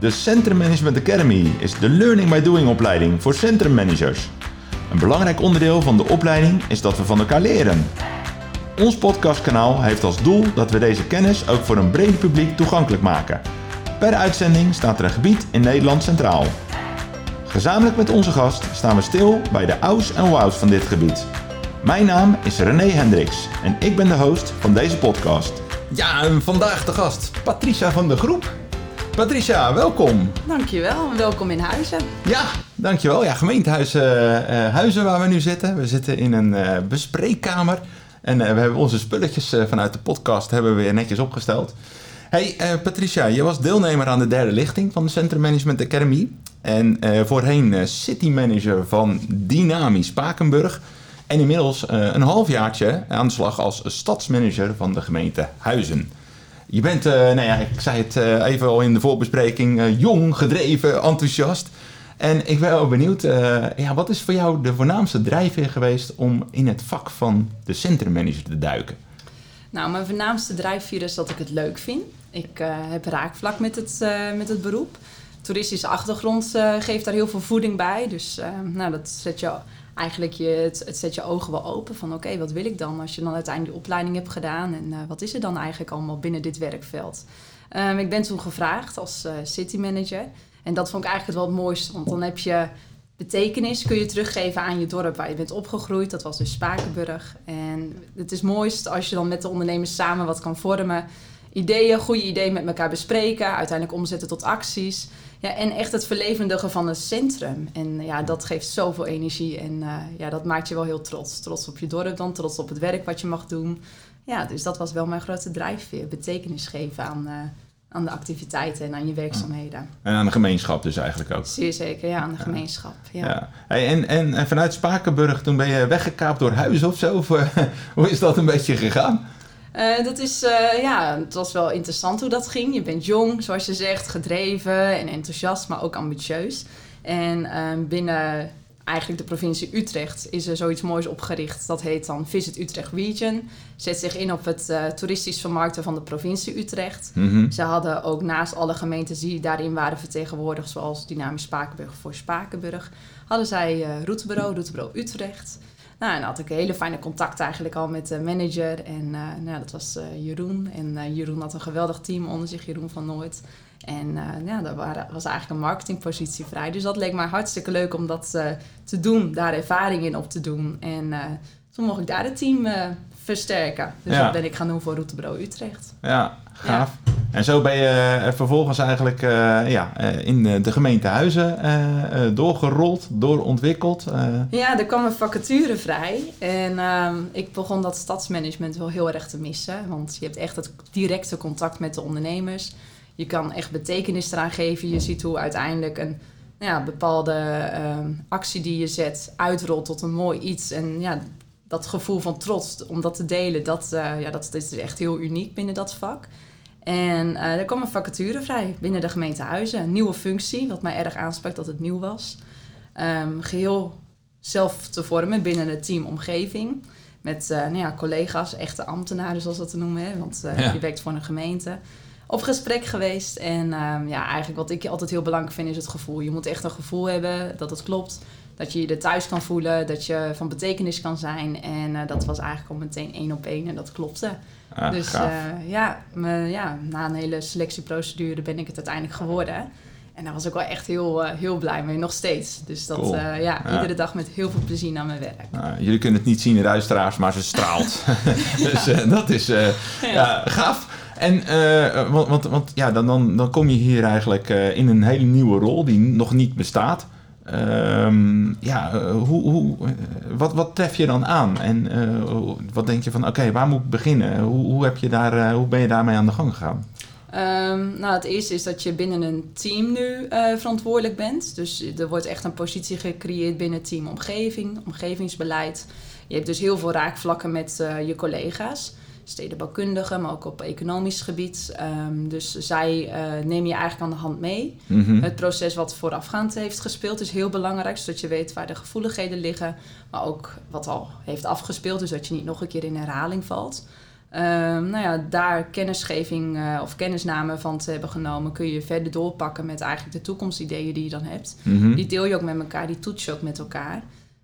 De Centrum Management Academy is de Learning by Doing opleiding voor centrummanagers. Een belangrijk onderdeel van de opleiding is dat we van elkaar leren. Ons podcastkanaal heeft als doel dat we deze kennis ook voor een breed publiek toegankelijk maken. Per uitzending staat er een gebied in Nederland centraal. Gezamenlijk met onze gast staan we stil bij de ouds en wows van dit gebied. Mijn naam is René Hendricks en ik ben de host van deze podcast. Ja, en vandaag de gast Patricia van de Groep. Patricia, welkom. Dankjewel en welkom in Huizen. Ja, dankjewel. Ja, gemeentehuis uh, Huizen waar we nu zitten. We zitten in een uh, bespreekkamer en we hebben onze spulletjes vanuit de podcast hebben we weer netjes opgesteld. Hey Patricia, je was deelnemer aan de derde lichting van de Centrum Management Academy. En voorheen city manager van Dynamisch Spakenburg. En inmiddels een halfjaartje aan de slag als stadsmanager van de gemeente Huizen. Je bent, uh, nou ja, ik zei het uh, even al in de voorbespreking, uh, jong, gedreven, enthousiast. En ik ben wel benieuwd, ja, wat is voor jou de voornaamste drijfveer geweest om in het vak van de centrummanager te duiken? Nou, mijn voornaamste drijfveer is dat ik het leuk vind. Ik heb raakvlak met het, met het beroep. Toeristische achtergrond geeft daar heel veel voeding bij. Dus nou, dat zet je eigenlijk je, het, zet je ogen wel open van oké, wat wil ik dan als je dan uiteindelijk die opleiding hebt gedaan en uh, wat is er dan eigenlijk allemaal binnen dit werkveld. Um, ik ben toen gevraagd als uh, city manager en dat vond ik eigenlijk wel het mooiste, want dan heb je betekenis kun je teruggeven aan je dorp waar je bent opgegroeid. Dat was dus Spakenburg. En het is mooist als je dan met de ondernemers samen wat kan vormen. Ideeën, goede ideeën met elkaar bespreken, uiteindelijk omzetten tot acties. Ja, en echt het verlevendigen van een centrum. En ja, dat geeft zoveel energie. En uh, ja, dat maakt je wel heel trots. Trots op je dorp dan, trots op het werk wat je mag doen. Ja, dus dat was wel mijn grote drijfveer. Betekenis geven aan, uh, aan de activiteiten en aan je werkzaamheden. En aan de gemeenschap dus eigenlijk ook. Zeer zeker, ja, aan de gemeenschap. Ja. ja. Hey, en, en, en vanuit Spakenburg, toen ben je weggekaapt door huis of zo? Of, uh, hoe is dat een beetje gegaan? Uh, dat is, uh, ja, het was wel interessant hoe dat ging. Je bent jong, zoals je zegt, gedreven en enthousiast, maar ook ambitieus. En uh, binnen eigenlijk de provincie Utrecht is er zoiets moois opgericht. Dat heet dan Visit Utrecht Region. Zet zich in op het toeristisch vermarkten van de provincie Utrecht. Mm -hmm. Ze hadden ook naast alle gemeenten die daarin waren vertegenwoordigd, zoals Dynamisch Spakenburg voor Spakenburg, hadden zij routebureau, routebureau Utrecht. Nou, en had ik een hele fijne contact eigenlijk al met de manager. En uh, nou, dat was uh, Jeroen. En uh, Jeroen had een geweldig team onder zich, Jeroen van Nooit. En ja, daar waren, was eigenlijk een marketingpositie vrij. Dus dat leek mij hartstikke leuk om dat te doen, daar ervaring in op te doen. En toen mocht ik daar het team versterken. Dus ja. dat ben ik gaan doen voor Routebureau Utrecht. Ja, gaaf. En zo ben je vervolgens eigenlijk uh, ja, in de gemeente Huizen uh, doorgerold, doorontwikkeld. Ja, er kwam een vacature vrij. En uh, ik begon dat stadsmanagement wel heel erg te missen. Want je hebt echt het directe contact met de ondernemers. Je kan echt betekenis eraan geven. Je ziet hoe uiteindelijk een ja, bepaalde ehm, actie die je zet uitrolt tot een mooi iets. En ja, dat gevoel van trots om dat te delen, dat, ja, dat, dat is echt heel uniek binnen dat vak. En uh, er kwam een vacature vrij binnen de gemeente Huizen. Een nieuwe functie, wat mij erg aansprak dat het nieuw was. Um, geheel zelf te vormen binnen het team omgeving. Met uh, nou ja, collega's, echte ambtenaren zoals dat te noemen. Hè? Want uh, ja. je werkt voor een gemeente. Op gesprek geweest. En um, ja, eigenlijk wat ik altijd heel belangrijk vind is het gevoel. Je moet echt een gevoel hebben dat het klopt. Dat je je er thuis kan voelen. Dat je van betekenis kan zijn. En dat was eigenlijk al meteen één op één. En dat klopte. Ah, dus uh, ja, me, ja, na een hele selectieprocedure ben ik het uiteindelijk geworden. En daar was ik wel echt heel, uh, heel blij mee, nog steeds. Dus dat, cool. ja, ja, iedere dag met heel veel plezier naar mijn werk. Nou, jullie kunnen het niet zien, de luisteraars, maar ze straalt. dus dat is ja. gaaf. En, want, want, want ja, dan, dan, dan kom je hier eigenlijk in een hele nieuwe rol die nog niet bestaat. Um, ja, hoe, hoe, wat, wat tref je dan aan? En uh, wat denk je van, oké, waar moet ik beginnen? Hoe, hoe, heb je daar, hoe ben je daarmee aan de gang gegaan? Um, nou, het eerste is dat je binnen een team nu verantwoordelijk bent. Dus er wordt echt een positie gecreëerd binnen het team omgeving, omgevingsbeleid. Je hebt dus heel veel raakvlakken met je collega's stedenbouwkundige, maar ook op economisch gebied. Um, dus zij uh, nemen je eigenlijk aan de hand mee. Mm -hmm. Het proces wat voorafgaand heeft gespeeld is heel belangrijk, zodat je weet waar de gevoeligheden liggen, maar ook wat al heeft afgespeeld, dus dat je niet nog een keer in herhaling valt. Ehm, nou ja, daar kennisgeving uh, of kennisname van te hebben genomen, kun je verder doorpakken met eigenlijk de toekomstideeën die je dan hebt. Mhm. Die deel je ook met elkaar, die toets je ook met elkaar.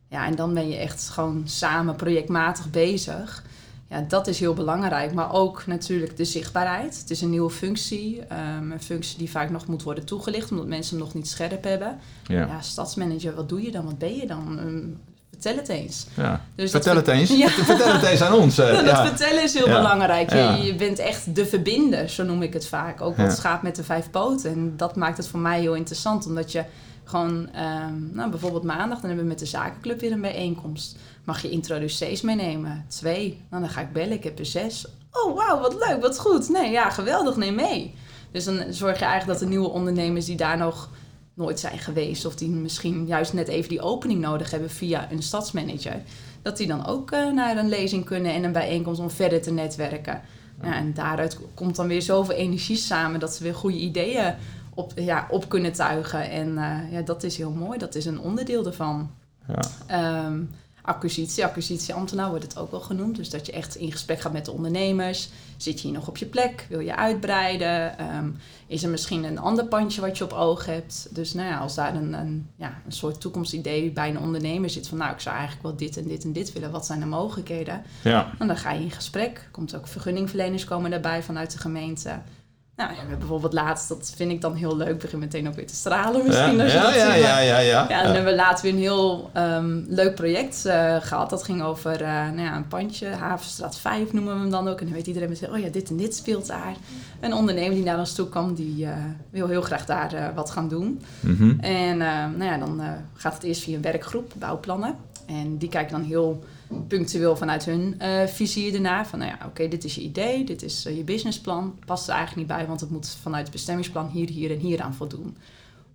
Ja, en dan ben je echt gewoon samen projectmatig bezig. Ja, dat is heel belangrijk. Maar ook natuurlijk de zichtbaarheid. Het is een nieuwe functie. ehm, een functie die vaak nog moet worden toegelicht, omdat mensen hem nog niet scherp hebben. Ja. Ja, stadsmanager, wat doe je dan? Wat ben je dan? Ehm, vertel het eens. Ja. Dus Vertel dat het eens. Ja. Vertel het eens aan ons. eh, dat ja. vertellen is heel belangrijk. Je, je bent echt de verbinder, zo noem ik het vaak. Ook wat schaap met de vijf poten. En dat maakt het voor mij heel interessant. Omdat je gewoon, ehm, nou, bijvoorbeeld maandag, dan hebben we met de zakenclub weer een bijeenkomst. Mag je introducees meenemen? Twee. Nou, dan ga ik bellen. Ik heb er zes. Oh, wauw, wat leuk, wat goed. Nee, ja, geweldig, neem mee. Dus dan zorg je eigenlijk dat de nieuwe ondernemers die daar nog nooit zijn geweest... of die misschien juist net even die opening nodig hebben via een stadsmanager... dat die dan ook eh, naar een lezing kunnen en een bijeenkomst om verder te netwerken. Ja, en daaruit komt dan weer zoveel energie samen... dat ze weer goede ideeën op, ja, op kunnen tuigen. En eh, ja, dat is heel mooi. Dat is een onderdeel ervan. Ja. Ehm, acquisitie, acquisitieambtenaar wordt het ook wel genoemd. Dus dat je echt in gesprek gaat met de ondernemers. Zit je hier nog op je plek? Wil je uitbreiden? Ehm, is er misschien een ander pandje wat je op oog hebt? Dus nou ja, als daar een, een, ja, een soort toekomstidee bij een ondernemer zit... van nou, ik zou eigenlijk wel dit en dit en dit willen. Wat zijn de mogelijkheden? Ja. En dan ga je in gesprek. Komt ook vergunningverleners komen daarbij vanuit de gemeente. Nou, we hebben bijvoorbeeld laatst, dat vind ik dan heel leuk, begin meteen ook weer te stralen misschien. ja, als je ja, dat ja, ja, ja, ja. ja, dan hebben we laatst weer een heel ehm, leuk project eh, gehad. Dat ging over eh, nou ja, een pandje, Havenstraat 5 noemen we hem dan ook. En dan weet iedereen meteen, oh ja, dit en dit speelt daar. Een ondernemer die naar ons toe kwam, die eh, wil heel graag daar wat gaan doen. Mhm. En eh, nou ja, dan gaat het eerst via een werkgroep, bouwplannen. En die kijken dan heel punctueel vanuit hun eh, vizier ernaar. Van nou ja, oké, dit is je idee, dit is eh, je businessplan. Past er eigenlijk niet bij, want het moet vanuit het bestemmingsplan hier, hier en hier aan voldoen.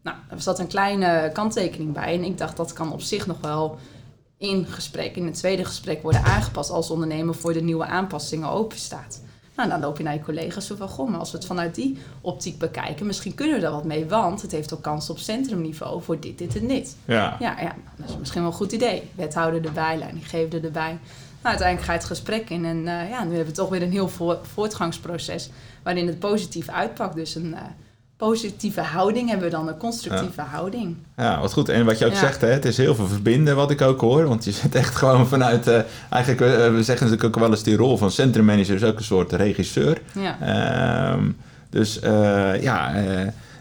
Nou, er zat een kleine kanttekening bij. En ik dacht, dat kan op zich nog wel in gesprek, in het tweede gesprek worden aangepast als ondernemer voor de nieuwe aanpassingen open staat. Nou, dan loop je naar je collega's zo van, goh, maar als we het vanuit die optiek bekijken, misschien kunnen we daar wat mee, want het heeft ook kans op centrumniveau voor dit, dit en dit. Ja. Ja, ja, dat is misschien wel een goed idee. Wethouder erbij, leidinggevende erbij. Nou, uiteindelijk ga je het gesprek in en eh, ja, nu hebben we toch weer een heel voor- voortgangsproces waarin het positief uitpakt. Dus een eh, positieve houding hebben we dan, een constructieve houding. Ja, wat goed. En wat je ook Ja. zegt, hè, het is heel veel verbinden wat ik ook hoor. Want je zit echt gewoon vanuit... eh, eigenlijk, eh, we zeggen natuurlijk ook wel eens die rol van centrummanager is ook een soort regisseur. Ja. Ehm, dus eh, ja,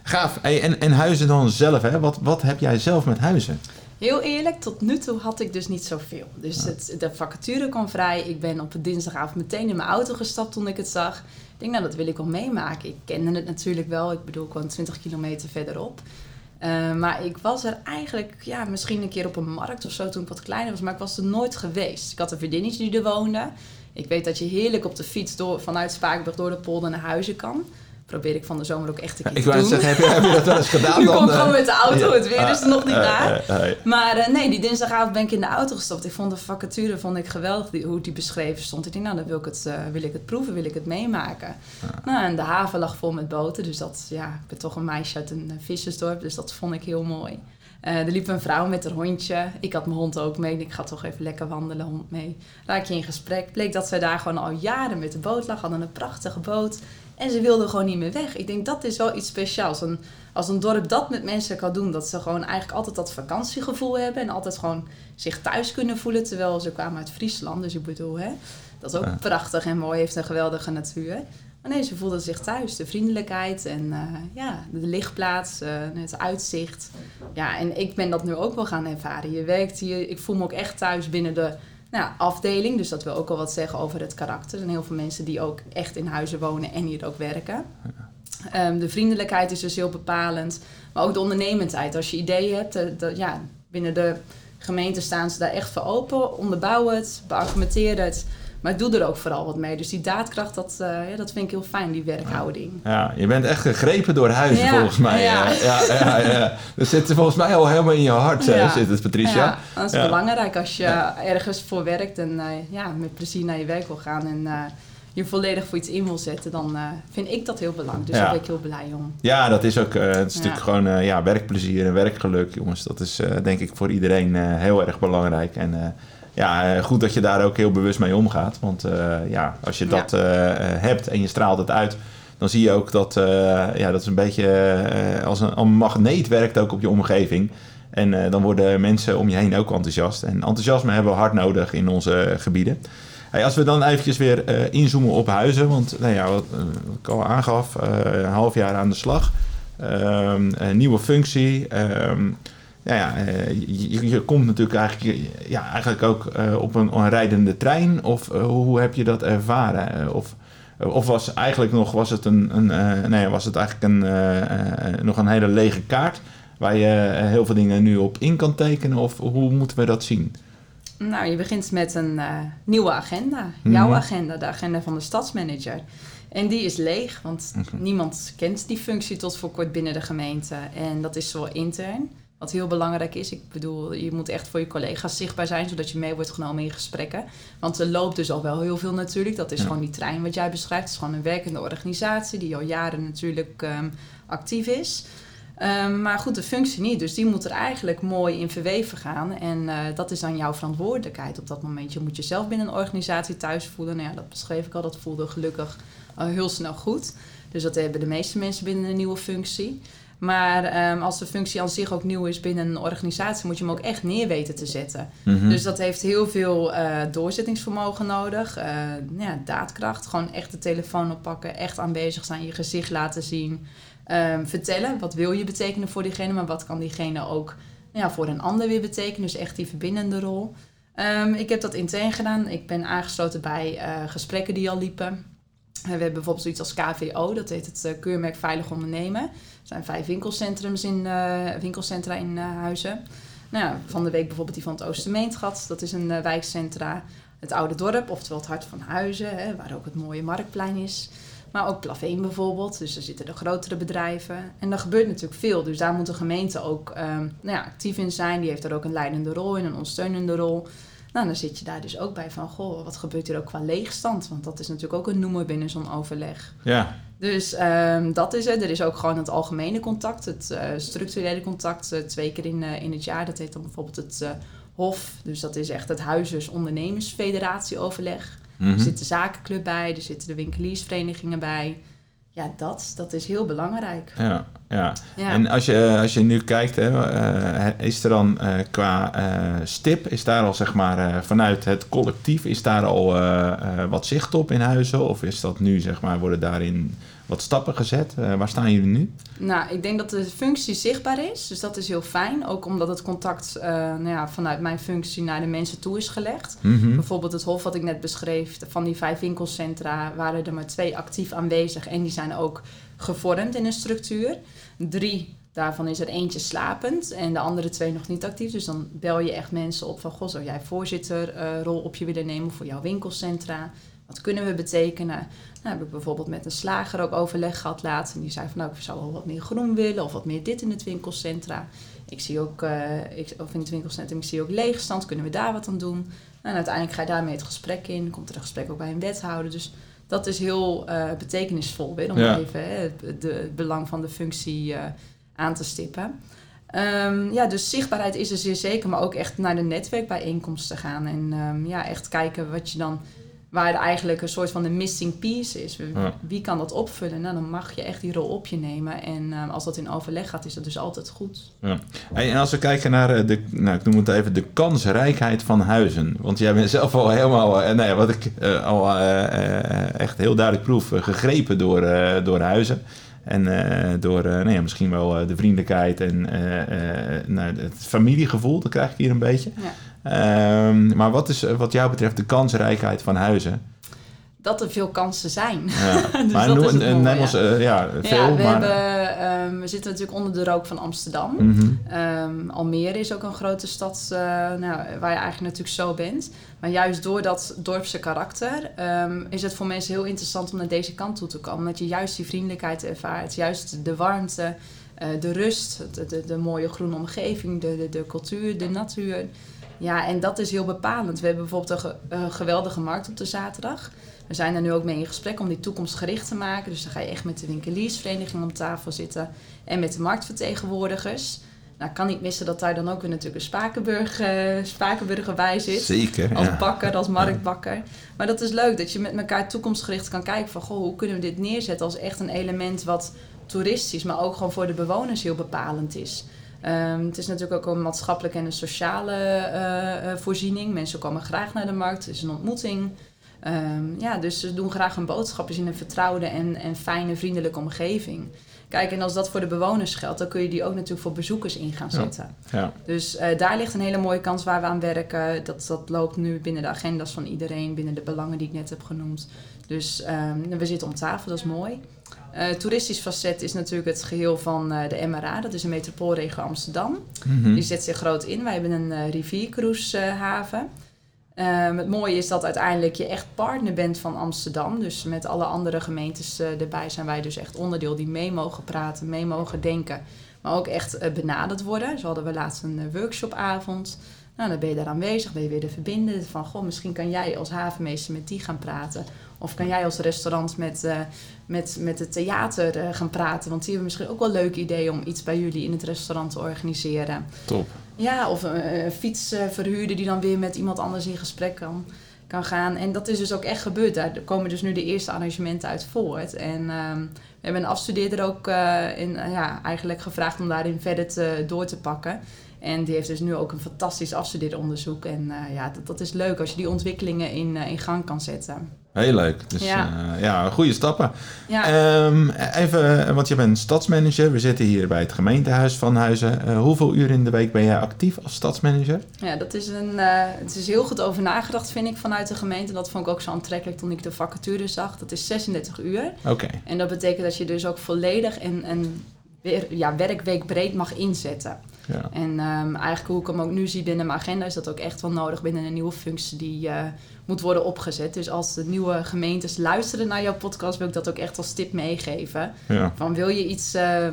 gaaf. Hey, en, en huizen dan zelf, hè? Wat, wat heb jij zelf met huizen? Heel eerlijk, tot nu toe had ik dus niet zoveel. Dus het, de vacature kwam vrij. Ik ben op dinsdagavond meteen in mijn auto gestapt toen ik het zag. Ik denk, nou, dat wil ik wel meemaken. Ik kende het natuurlijk wel. Ik bedoel, ik woon 20 kilometer verderop. Eh, maar ik was er eigenlijk, ja, misschien een keer op een markt of zo toen ik wat kleiner was. Maar ik was er nooit geweest. Ik had een vriendinnetje die er woonde. Ik weet dat je heerlijk op de fiets door, vanuit Spakenburg door de polder naar huizen kan. Probeer ik van de zomer ook echt een keer Ik te wou zeggen, heb je, heb je dat wel eens gedaan nu dan? kom ik eh? gewoon met de auto. Het weer is er nog niet Eh, daar. eh, eh, Maar eh, nee, die dinsdagavond ben ik in de auto gestapt. Ik vond de vacature vond ik geweldig, die, hoe die beschreven stond. Ik denk, nou, dan wil ik het, eh, wil ik het proeven, wil ik het meemaken. Nou, en de haven lag vol met boten. Dus dat, ja, ik ben toch een meisje uit een vissersdorp. Dus dat vond ik heel mooi. Er liep een vrouw met haar hondje. Ik had mijn hond ook mee. Ik ga toch even lekker wandelen, hond mee. Raak je in gesprek. Bleek dat zij daar gewoon al jaren met de boot lag. Hadden een prachtige boot. En ze wilde gewoon niet meer weg. Ik denk, dat is wel iets speciaals. Als een dorp dat met mensen kan doen, dat ze gewoon eigenlijk altijd dat vakantiegevoel hebben en altijd gewoon zich thuis kunnen voelen, terwijl ze kwamen uit Friesland, dus ik bedoel, hè, dat is ook Ja. prachtig en mooi, heeft een geweldige natuur. Maar nee, ze voelden zich thuis, de vriendelijkheid en eh, ja, de lichtplaats, eh, het uitzicht. Ja, en ik ben dat nu ook wel gaan ervaren. Je werkt hier, ik voel me ook echt thuis binnen de nou, afdeling, dus dat wil ook al wat zeggen over het karakter. Er zijn heel veel mensen die ook echt in huizen wonen en hier ook werken. Ehm, de vriendelijkheid is dus heel bepalend. Maar ook de ondernemendheid. Als je ideeën hebt, eh, ja, binnen de gemeente staan ze daar echt voor open. Onderbouw het, beargumenteer het. Maar doe er ook vooral wat mee. Dus die daadkracht, dat, eh, ja, dat vind ik heel fijn, die werkhouding. Ja, je bent echt gegrepen door huizen Ja, volgens mij. ja. Ja. Ja. Dat zit volgens mij al helemaal in je hart, Ja. zit het, Patricia. Ja, dat is belangrijk als je ergens voor werkt en eh, ja, met plezier naar je werk wil gaan. En eh, je volledig voor iets in wil zetten, dan vind ik dat heel belangrijk. Dus Ja. daar ben ik heel blij om. Ja, dat is ook eh, het is Ja. natuurlijk gewoon ja, werkplezier en werkgeluk, jongens. Dat is denk ik voor iedereen heel erg belangrijk. En ja, goed dat je daar ook heel bewust mee omgaat. Want ja, als je dat hebt en je straalt het uit, dan zie je ook dat ja, dat is een beetje als een, een magneet werkt ook op je omgeving. En dan worden mensen om je heen ook enthousiast. En enthousiasme hebben we hard nodig in onze gebieden. Hey, als we dan eventjes weer uh, inzoomen op huizen, want nou ja, wat, wat ik al aangaf, uh, een half jaar aan de slag. Een nieuwe functie. Um, ja, ja je, je, komt natuurlijk eigenlijk, ja, eigenlijk ook uh, op een, een, rijdende trein. Of hoe heb je dat ervaren? Of, of was eigenlijk nog was het een, een nee, was het eigenlijk een, nog een hele lege kaart waar je heel veel dingen nu op in kan tekenen? Of hoe moeten we dat zien? Nou, je begint met een nieuwe agenda. Jouw mhm. agenda, de agenda van de stadsmanager. En die is leeg, want okay. niemand kent die functie tot voor kort binnen de gemeente. En dat is zowel intern, wat heel belangrijk is. Ik bedoel, je moet echt voor je collega's zichtbaar zijn, zodat je mee wordt genomen in gesprekken. Want er loopt dus al wel heel veel natuurlijk. Dat is ja. gewoon die trein wat jij beschrijft. Het is gewoon een werkende organisatie die al jaren natuurlijk um, actief is. Um, maar goed, de functie niet. Dus die moet er eigenlijk mooi in verweven gaan. En uh, dat is dan jouw verantwoordelijkheid op dat moment. Je moet jezelf binnen een organisatie thuis voelen. Nou ja, dat beschreef ik al. Dat voelde gelukkig uh, heel snel goed. Dus dat hebben de meeste mensen binnen een nieuwe functie. Maar um, als de functie aan zich ook nieuw is binnen een organisatie, moet je hem ook echt neer weten te zetten. Mm -hmm. Dus dat heeft heel veel uh, doorzettingsvermogen nodig. Uh, ja, daadkracht. Gewoon echt de telefoon oppakken, echt aanwezig zijn, je gezicht laten zien. Um, vertellen. Wat wil je betekenen voor diegene, maar wat kan diegene ook ja, voor een ander weer betekenen. Dus echt die verbindende rol. Um, ik heb dat intern gedaan. Ik ben aangesloten bij uh, gesprekken die al liepen. We hebben bijvoorbeeld zoiets als KVO, dat heet het uh, Keurmerk Veilig Ondernemen. Er zijn vijf winkelcentrums in, uh, winkelcentra in Huizen. Nou ja, van de week bijvoorbeeld die van het Oostermeentgat, dat is een wijkcentra. Het Oude Dorp, oftewel het Hart van Huizen, hè, waar ook het mooie marktplein is. Maar ook Plaveen bijvoorbeeld. Dus er zitten de grotere bedrijven. En er gebeurt natuurlijk veel. Dus daar moet de gemeente ook um, nou ja, actief in zijn. Die heeft er ook een leidende rol in, een ondersteunende rol. Nou, dan zit je daar dus ook bij van, goh, wat gebeurt hier ook qua leegstand? Want dat is natuurlijk ook een noemer binnen zo'n overleg. Ja. Dus um, dat is het. Er is ook gewoon het algemene contact, het uh, structurele contact, uh, twee keer in, uh, in het jaar. Dat heet dan bijvoorbeeld het HOF. Dus dat is echt het Huizers Ondernemersfederatie overleg. Mm-hmm. Er zit de zakenclub bij, er zitten de winkeliersverenigingen bij. Ja, dat, dat is heel belangrijk. Ja, ja. ja. En als je, als je nu kijkt, hè, uh, is er dan uh, qua stip, is daar al zeg maar vanuit het collectief, is daar al wat zicht op in huizen? Of is dat nu zeg maar, worden daarin wat stappen gezet. Uh, waar staan jullie nu? Nou, ik denk dat de functie zichtbaar is. Dus dat is heel fijn. Ook omdat het contact uh, nou ja, vanuit mijn functie naar de mensen toe is gelegd. Mm-hmm. Bijvoorbeeld het hof wat ik net beschreef. Van die vijf winkelcentra waren er maar twee actief aanwezig. En die zijn ook gevormd in een structuur. Drie Daarvan is er eentje slapend en de andere twee nog niet actief. Dus dan bel je echt mensen op van... Goh, zou jij voorzitterrol uh, op je willen nemen voor jouw winkelcentra? Wat kunnen we betekenen? Nou, heb ik bijvoorbeeld met een slager ook overleg gehad laatst. En die zei van nou, ik zou wel wat meer groen willen of wat meer dit in het winkelcentra. Ik zie ook, uh, ik, of in het winkelcentrum, ik zie ook leegstand. Kunnen we daar wat aan doen? En uiteindelijk ga je daarmee het gesprek in. Komt er een gesprek ook bij een wethouder. Dus dat is heel uh, betekenisvol weer. Om ja. even hè, het, de, het belang van de functie uh, aan te stippen. Um, ja, dus zichtbaarheid is er zeer zeker. Maar ook echt naar de netwerkbijeenkomsten gaan. En um, ja, echt kijken wat je dan waar eigenlijk een soort van de missing piece is. Wie kan dat opvullen? Nou, dan mag je echt die rol op je nemen. En uh, als dat in overleg gaat, is dat dus altijd goed. Ja. Hey, en als we kijken naar eh, de, nou, ik noem het even, de kansrijkheid van huizen. Want jij bent zelf al helemaal, uh, nee, wat ik uh, al echt heel duidelijk proef, gegrepen door, door huizen. En door nou ja, misschien wel de vriendelijkheid en nou, het familiegevoel, dat krijg ik hier een beetje. Ja. Um, maar wat is wat jou betreft de kansrijkheid van huizen? Dat er veel kansen zijn. Ja. dus maar ons uh, ja, veel. Ja, we, maar... hebben, um, we zitten natuurlijk onder de rook van Amsterdam. Mm -hmm. um, Almere is ook een grote stad uh, nou, waar je eigenlijk natuurlijk zo bent. Maar juist door dat dorpse karakter is het voor mensen heel interessant om naar deze kant toe te komen. Omdat je juist die vriendelijkheid ervaart, juist de warmte, uh, de rust, de, de, de, mooie groene omgeving, de, de, de cultuur, de natuur. Ja, en dat is heel bepalend. We hebben bijvoorbeeld een, ge een, geweldige markt op de zaterdag. We zijn er nu ook mee in gesprek om die toekomstgericht te maken. Dus dan ga je echt met de winkeliersvereniging om tafel zitten en met de marktvertegenwoordigers. Nou, ik kan niet missen dat daar dan ook weer natuurlijk een Spakenburg, eh, Spakenburger bij zit. Zeker. Als ja. bakker, als marktbakker. Maar dat is leuk, dat je met elkaar toekomstgericht kan kijken van... Goh, hoe kunnen we dit neerzetten als echt een element wat toeristisch... maar ook gewoon voor de bewoners heel bepalend is. Ehm, het is natuurlijk ook een maatschappelijke en een sociale eh, eh, voorziening. Mensen komen graag naar de markt, het is een ontmoeting. Ehm, ja, dus ze doen graag hun boodschappen in een vertrouwde en, en fijne, vriendelijke omgeving. Kijk, en als dat voor de bewoners geldt, dan kun je die ook natuurlijk voor bezoekers in gaan zetten. Ja. Dus eh, daar ligt een hele mooie kans waar we aan werken. Dat, dat loopt nu binnen de agenda's van iedereen, binnen de belangen die ik net heb genoemd. Dus ehm, we zitten om tafel, dat is mooi. Eh, toeristisch facet is natuurlijk het geheel van eh, de MRA, dat is een metropoolregio Amsterdam. Mhm. Die zet zich groot in. Wij hebben een riviercruisehaven. Ehm, het mooie is dat uiteindelijk je echt partner bent van Amsterdam. Dus met alle andere gemeentes erbij zijn wij dus echt onderdeel die mee mogen praten, mee mogen denken. Maar ook echt benaderd worden. Zo hadden we laatst een workshopavond. Nou, dan ben je daar aanwezig, ben je weer de verbinden. Van, goh, misschien kan jij als havenmeester met die gaan praten. Of kan jij als restaurant met, eh, met, met het theater eh, gaan praten. Want die hebben misschien ook wel leuke ideeën om iets bij jullie in het restaurant te organiseren. Top. Ja, of een, een fietsverhuurder die dan weer met iemand anders in gesprek kan, kan gaan. En dat is dus ook echt gebeurd. Daar komen dus nu de eerste arrangementen uit voort. En ehm, we hebben een afstudeerder ook eh, in, eh, ja, eigenlijk gevraagd om daarin verder te, door te pakken. En die heeft dus nu ook een fantastisch afstudeeronderzoek. En eh, ja, dat, dat is leuk als je die ontwikkelingen in, eh, in gang kan zetten. Heel leuk. Dus Ja. ja, ja goede stappen. Ja, Ehm, even, want je bent stadsmanager. We zitten hier bij het gemeentehuis van Huizen. Eh, hoeveel uur in de week ben jij actief als stadsmanager? Ja, dat is een, eh, het is heel goed over nagedacht, vind ik, vanuit de gemeente. Dat vond ik ook zo aantrekkelijk toen ik de vacature zag. Dat is 36 uur. Oké. En dat betekent dat je dus ook volledig en, en ja, werkweek breed mag inzetten. Ja. En ehm, eigenlijk hoe ik hem ook nu zie binnen mijn agenda, is dat ook echt wel nodig binnen een nieuwe functie die eh, moet worden opgezet. Dus als de nieuwe gemeentes luisteren naar jouw podcast, wil ik dat ook echt als tip meegeven. Ja. Van wil je iets, eh,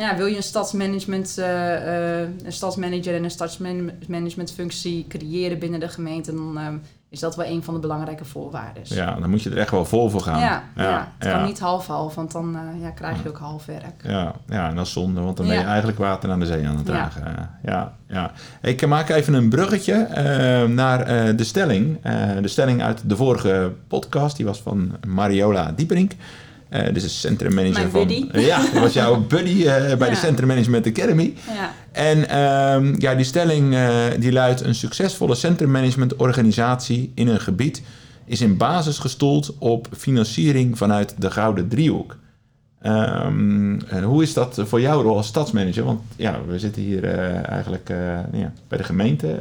nou ja, wil je een stadsmanagement, eh, eh, een stadsmanager en een stadsmanagementfunctie creëren binnen de gemeente, dan ehm, is dat wel een van de belangrijke voorwaarden. ja, dan moet je er echt wel vol voor gaan. Ja, ja, het ja. kan niet half-half, want dan eh, ja, krijg je ook half werk. Ja, ja, en dat is zonde, want dan ben je eigenlijk water aan de zee aan het dragen. Ja, ja. Ik maak even een bruggetje naar de stelling. De stelling uit de vorige podcast, die was van Mariola Dieperink. Eh dus is centrum manager Mijn van... buddy. Ja, dat was jouw buddy eh, bij de. Centrum Management Academy. Ja, En ehm, ja, die stelling eh, die luidt... een succesvolle centrummanagementorganisatie in een gebied... is in basis gestoeld op financiering vanuit de Gouden Driehoek. Ehm, en hoe is dat voor jouw rol als stadsmanager? Want ja, we zitten hier eigenlijk ja, bij de gemeente.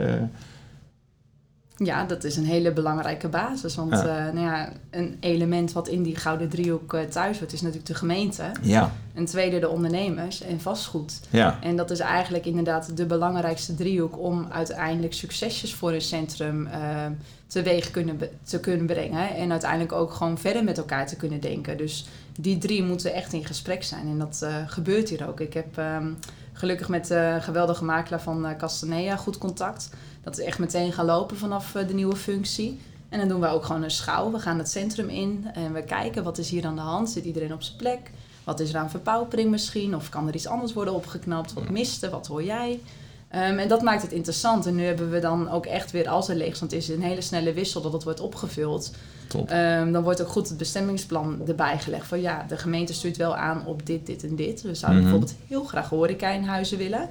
Ja, dat is een hele belangrijke basis. Want Ja. eh, nou ja, een element wat in die gouden driehoek eh, thuis wordt, is natuurlijk de gemeente. ja, Een tweede de ondernemers en vastgoed. ja, En dat is eigenlijk inderdaad de belangrijkste driehoek om uiteindelijk succesjes voor een centrum eh, teweeg kunnen te kunnen brengen. En uiteindelijk ook gewoon verder met elkaar te kunnen denken. Dus die drie moeten echt in gesprek zijn. En dat gebeurt hier ook. Ik heb ehm, gelukkig met de geweldige makelaar van Castanea goed contact. Dat is echt meteen gaan lopen vanaf eh, de nieuwe functie. En dan doen we ook gewoon een schouw. We gaan het centrum in en we kijken wat is hier aan de hand. Zit iedereen op zijn plek? Wat is er aan verpaupering misschien? Of kan er iets anders worden opgeknapt? Wat miste? Wat hoor jij? Ehm, en dat maakt het interessant. En nu hebben we dan ook echt weer, als er leeg is, want het is een hele snelle wissel dat het wordt opgevuld. top. Ehm, dan wordt ook goed het bestemmingsplan erbij gelegd. Van ja, de gemeente stuurt wel aan op dit, dit en dit. We zouden Mhm. bijvoorbeeld heel graag horeca in huizen willen.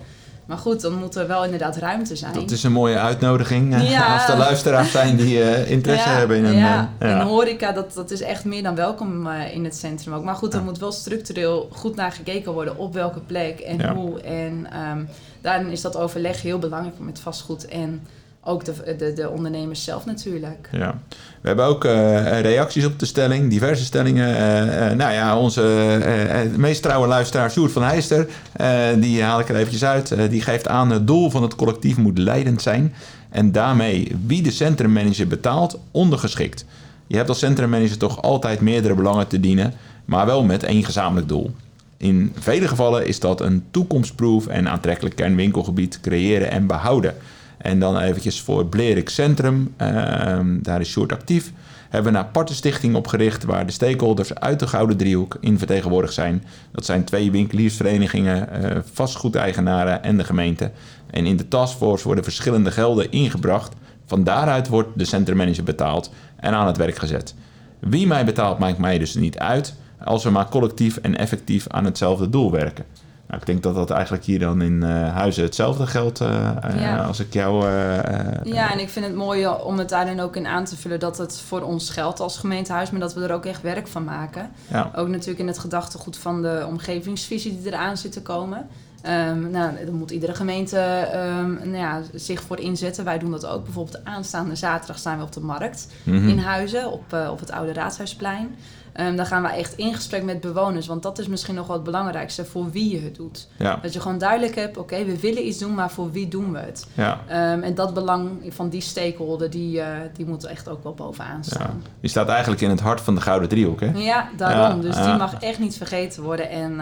Maar goed, dan moet er wel inderdaad ruimte zijn. Dat is een mooie uitnodiging. eh, Ja. Als er luisteraars zijn die eh, interesse Ja, hebben in een... ja. eh, ja. En horeca, dat, dat is echt meer dan welkom in het centrum ook. Maar goed, er moet wel structureel goed naar gekeken worden op welke plek en hoe. En ehm, daarin is dat overleg heel belangrijk met vastgoed en ook de, de, de ondernemers zelf natuurlijk. Ja. We hebben ook eh, reacties op de stelling, diverse stellingen. Eh, eh, nou ja, onze eh, eh, meest trouwe luisteraar Sjoerd van Heister, eh, die haal ik er eventjes uit. Eh, die geeft aan het doel van het collectief moet leidend zijn. En daarmee wie de centrummanager betaalt, ondergeschikt. Je hebt als centrummanager toch altijd meerdere belangen te dienen, maar wel met één gezamenlijk doel. In vele gevallen is dat een toekomstproof en aantrekkelijk kernwinkelgebied creëren en behouden. En dan eventjes voor Blerik Centrum, ehm, daar is Sjoerd actief. hebben we een aparte stichting opgericht waar de stakeholders uit de Gouden Driehoek in vertegenwoordigd zijn. Dat zijn twee winkeliersverenigingen, uh, vastgoedeigenaren en de gemeente. En in de taskforce worden verschillende gelden ingebracht. Van daaruit wordt de centrummanager betaald en aan het werk gezet. Wie mij betaalt maakt mij dus niet uit, als we maar collectief en effectief aan hetzelfde doel werken. Nou, ik denk dat dat eigenlijk hier dan in uh, Huizen hetzelfde geldt uh, ja. als ik jou... ja, en ik vind het mooi om het daarin ook in aan te vullen dat het voor ons geldt als gemeentehuis, maar dat we er ook echt werk van maken. Ja. Ook natuurlijk in het gedachtegoed van de omgevingsvisie die eraan zit te komen. Um, nou, daar moet iedere gemeente um, nou ja, zich voor inzetten. Wij doen dat ook. Bijvoorbeeld aanstaande zaterdag staan we op de markt mm -hmm. in Huizen op, op het Oude Raadhuisplein. Um, dan gaan we echt in gesprek met bewoners. Want dat is misschien nog wel het belangrijkste voor wie je het doet. Ja. Dat je gewoon duidelijk hebt, oké, we willen iets doen, maar voor wie doen we het? Ja. Um, en dat belang van die stakeholder, die, uh, die moet echt ook wel bovenaan staan. Ja. Die staat eigenlijk in het hart van de Gouden Driehoek, hè? Ja, daarom. Dus die mag echt niet vergeten worden. En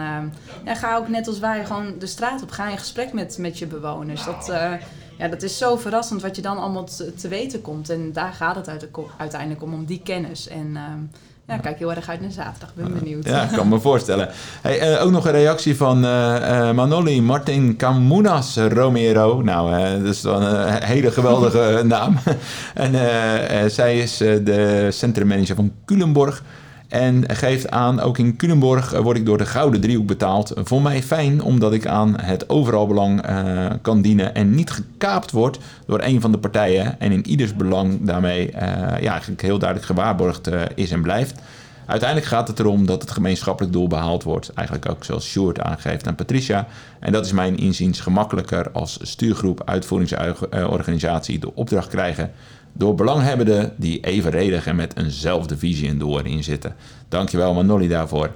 ja, ga ook net als wij gewoon de straat op. Ga in gesprek met, met je bewoners. Dat... Uh, ja, dat is zo verrassend wat je dan allemaal te, te weten komt. En daar gaat het uiteindelijk om, om die kennis. En um, ja, kijk heel erg uit naar zaterdag. Ben benieuwd. Ja, ik kan me voorstellen. Hey, uh, ook nog een reactie van uh, uh, Manoli Martin Camunas Romero. Nou, dat is dan een hele geweldige naam. en zij is de centrummanager van Culemborg. En geeft aan, ook in Culemborg word ik door de Gouden Driehoek betaald. Voor mij fijn, omdat ik aan het overal belang uh, kan dienen en niet gekaapt wordt door een van de partijen. En in ieders belang daarmee uh, ja, eigenlijk heel duidelijk gewaarborgd is en blijft. Uiteindelijk gaat het erom dat het gemeenschappelijk doel behaald wordt. Eigenlijk ook zoals Sjoerd aangeeft aan Patricia. En dat is mijn inziens gemakkelijker als stuurgroep, uitvoeringsorganisatie de opdracht krijgen door belanghebbenden die evenredig en met eenzelfde visie en doel erin zitten. Dankjewel Manoli daarvoor.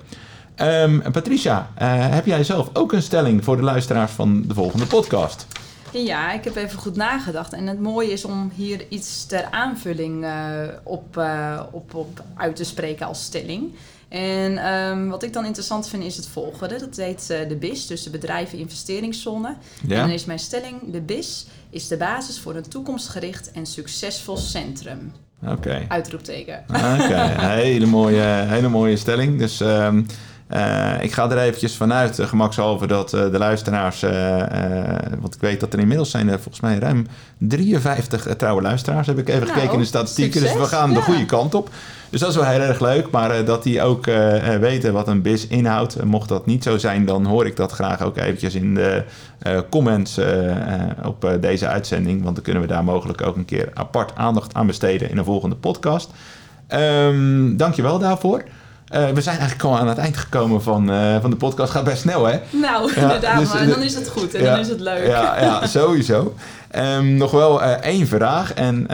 Um, Patricia, uh, heb jij zelf ook een stelling voor de luisteraars van de volgende podcast? Ja, ik heb even goed nagedacht. En het mooie is om hier iets ter aanvulling uh, op, uh, op, op uit te spreken als stelling. En um, wat ik dan interessant vind is het volgende. Dat heet uh, de BIS, dus de Bedrijven Investeringszone. Ja. En dan is mijn stelling, de BIS is de basis voor een toekomstgericht en succesvol centrum. Oké. Okay. Uitroepteken. Oké, okay. hele, mooie, hele mooie stelling. Dus um, uh, ik ga er eventjes vanuit, uh, gemakshalve, dat uh, de luisteraars... want ik weet dat er inmiddels zijn volgens mij ruim 53 trouwe luisteraars... heb ik even nou, gekeken in de statistieken. Succes. Dus we gaan ja. de goede kant op. Dus dat is wel heel erg leuk. Maar dat die ook weten wat een BIS inhoudt. mocht dat niet zo zijn, dan hoor ik dat graag ook eventjes in de comments op deze uitzending. Want dan kunnen we daar mogelijk ook een keer apart aandacht aan besteden in een volgende podcast. Um, dankjewel daarvoor. Uh, we zijn eigenlijk al aan het eind gekomen van, uh, van de podcast. Gaat best snel, hè? Nou, ja, inderdaad. Dus, maar dan is het goed en ja, dan is het leuk. Ja, ja sowieso. Um, nog wel uh, één vraag. En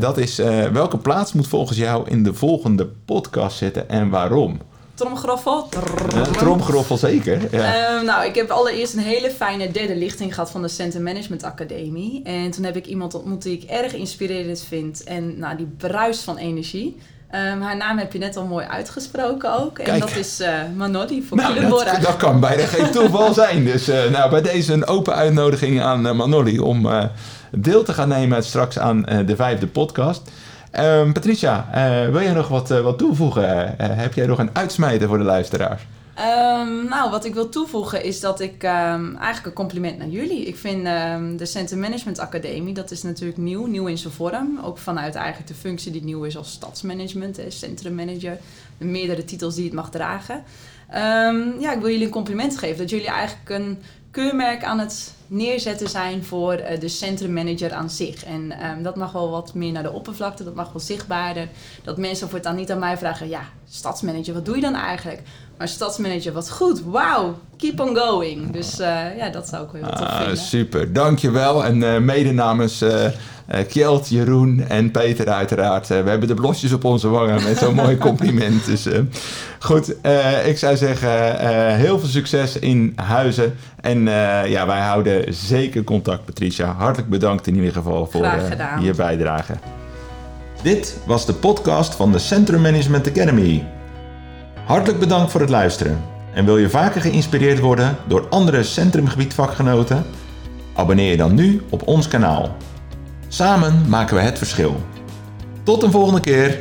dat is: welke plaats moet volgens jou in de volgende podcast zitten en waarom? Tromgeroffel. Tromgeroffel, zeker. Ja. Um, nou, ik heb allereerst een hele fijne derde lichting gehad van de Center Management Academie. En toen heb ik iemand ontmoet die ik erg inspirerend vind. En nou, die bruist van energie. Um, haar naam heb je net al mooi uitgesproken ook. En Kijk. dat is uh, Manoli voor nou, dat, dat, kan bijna geen toeval zijn. Dus uh, nou, bij deze een open uitnodiging aan uh, Manoli om deel te gaan nemen straks aan de vijfde podcast. Um, Patricia, wil jij nog wat, wat toevoegen? heb jij nog een uitsmijter voor de luisteraars? Um, nou, wat ik wil toevoegen is dat ik um, eigenlijk een compliment naar jullie. Ik vind um, de Center Management Academie, dat is natuurlijk nieuw, nieuw in zijn vorm. Ook vanuit eigenlijk de functie die nieuw is als stadsmanagement, centrummanager. De meerdere titels die het mag dragen. ja, ik wil jullie een compliment geven dat jullie eigenlijk een keurmerk aan het neerzetten zijn voor uh, de centrummanager aan zich. En um, dat mag wel wat meer naar de oppervlakte, dat mag wel zichtbaarder. Dat mensen voortaan niet aan mij vragen, ja, stadsmanager, wat doe je dan eigenlijk? Maar stadsmanager, wat goed, wauw, keep on going. Dus uh, ja, dat zou ik wel heel tof ah, vinden. Super, dankjewel. En uh, mede namens Kjeld, Jeroen en Peter uiteraard. we hebben de blosjes op onze wangen met zo'n mooi compliment. Dus goed, ik zou zeggen, heel veel succes in Huizen. En ja, wij houden zeker contact, Patricia. Hartelijk bedankt in ieder geval voor uh, je bijdrage. Dit was de podcast van de Centrum Management Academy. Hartelijk bedankt voor het luisteren. En wil je vaker geïnspireerd worden door andere centrumgebietvakgenoten? Abonneer je dan nu op ons kanaal. Samen maken we het verschil. Tot een volgende keer.